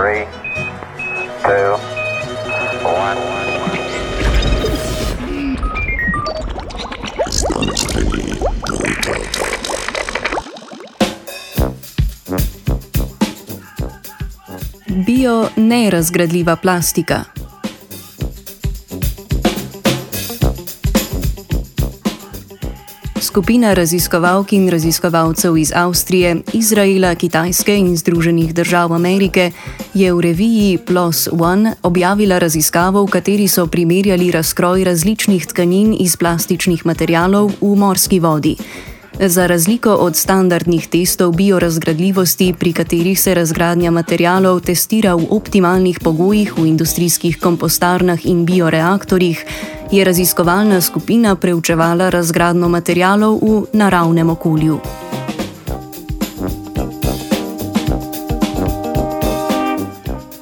Three, two, one. Bio nerazgradljiva plastika. Skupina raziskovalk in raziskovalcev iz Avstrije, Izraela, Kitajske in Združenih držav Amerike je v reviji PLOS ONE objavila raziskavo, v kateri so primerjali razkroj različnih tkanin iz plastičnih materialov v morski vodi. Za razliko od standardnih testov biorazgradljivosti, pri katerih se razgradnja materialov testira v optimalnih pogojih v industrijskih kompostarnah in bioreaktorjih, je raziskovalna skupina preučevala razgradno materialov v naravnem okolju.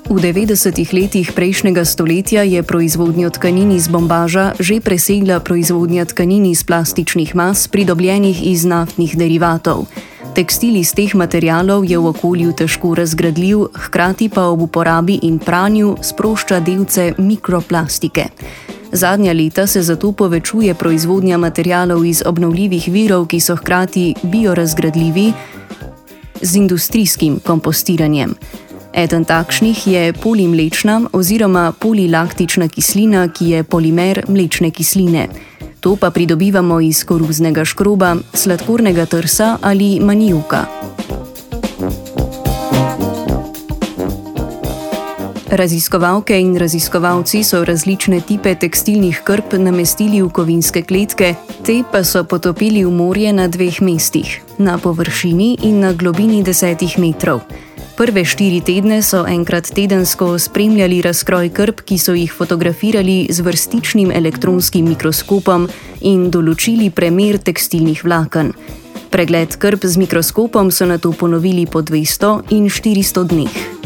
V 90-ih letih prejšnjega stoletja je proizvodnjo tkanin iz bombaža že presegla proizvodnja tkanin iz plastičnih mas, pridobljenih iz naftnih derivatov. Tekstil iz teh materialov je v okolju težko razgradljiv, hkrati pa ob uporabi in pranju sprošča delce mikroplastike. Zadnja leta se zato povečuje proizvodnja materialov iz obnovljivih virov, ki so hkrati biorazgradljivi z industrijskim kompostiranjem. Eden takšnih je polimlečna oziroma polilaktična kislina, ki je polimer mlečne kisline. To pa pridobivamo iz koruznega škroba, sladkornega trsa ali manijuka. Raziskovalke in raziskovalci so različne tipe tekstilnih krp namestili v kovinske kletke, te pa so potopili v morje na dveh mestih: na površini in na globini desetih metrov. Prve štiri tedne so enkrat tedensko spremljali razkroj krp, ki so jih fotografirali z vrstičnim elektronskim mikroskopom in določili premer tekstilnih vlaken. Pregled krp z mikroskopom so na to ponovili po 200 in 400 dneh.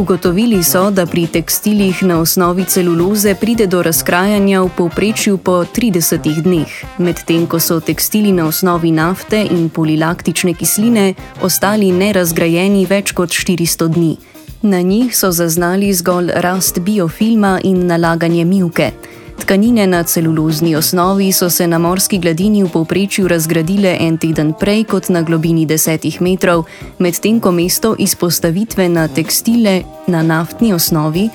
Ugotovili so, da pri tekstilih na osnovi celuloze pride do razkrajanja v povprečju po 30 dneh, medtem ko so tekstili na osnovi nafte in polilaktične kisline ostali nerazgrajeni več kot 400 dni. Na njih so zaznali zgolj rast biofilma in nalaganje mivke. Tkanine na celulozni osnovi so se na morski gladini v povprečju razgradile en teden prej kot na globini desetih metrov, medtem ko mesto izpostavitve na tekstile na naftni osnovi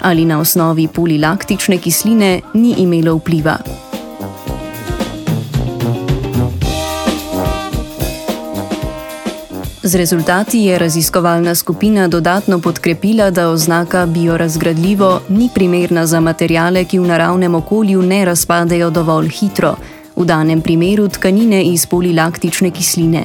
ali na osnovi polilaktične kisline ni imelo vpliva. Z rezultati je raziskovalna skupina dodatno podkrepila, da oznaka biorazgradljivo ni primerna za materijale, ki v naravnem okolju ne razpadejo dovolj hitro, v danem primeru tkanine iz polilaktične kisline.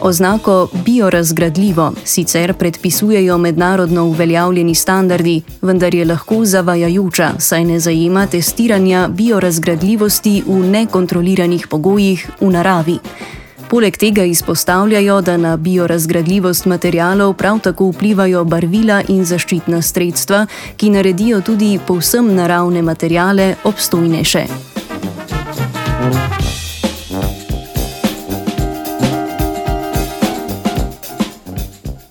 Oznako biorazgradljivo sicer predpisujejo mednarodno uveljavljeni standardi, vendar je lahko zavajajoča, saj ne zajema testiranja biorazgradljivosti v nekontroliranih pogojih v naravi. Poleg tega izpostavljajo, da na biorazgradljivost materialov prav tako vplivajo barvila in zaščitna sredstva, ki naredijo tudi povsem naravne materijale obstojnejše.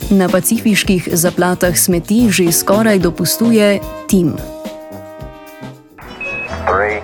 Na pacifiških zaplatah smeti že skoraj dopustuje Tim. Three,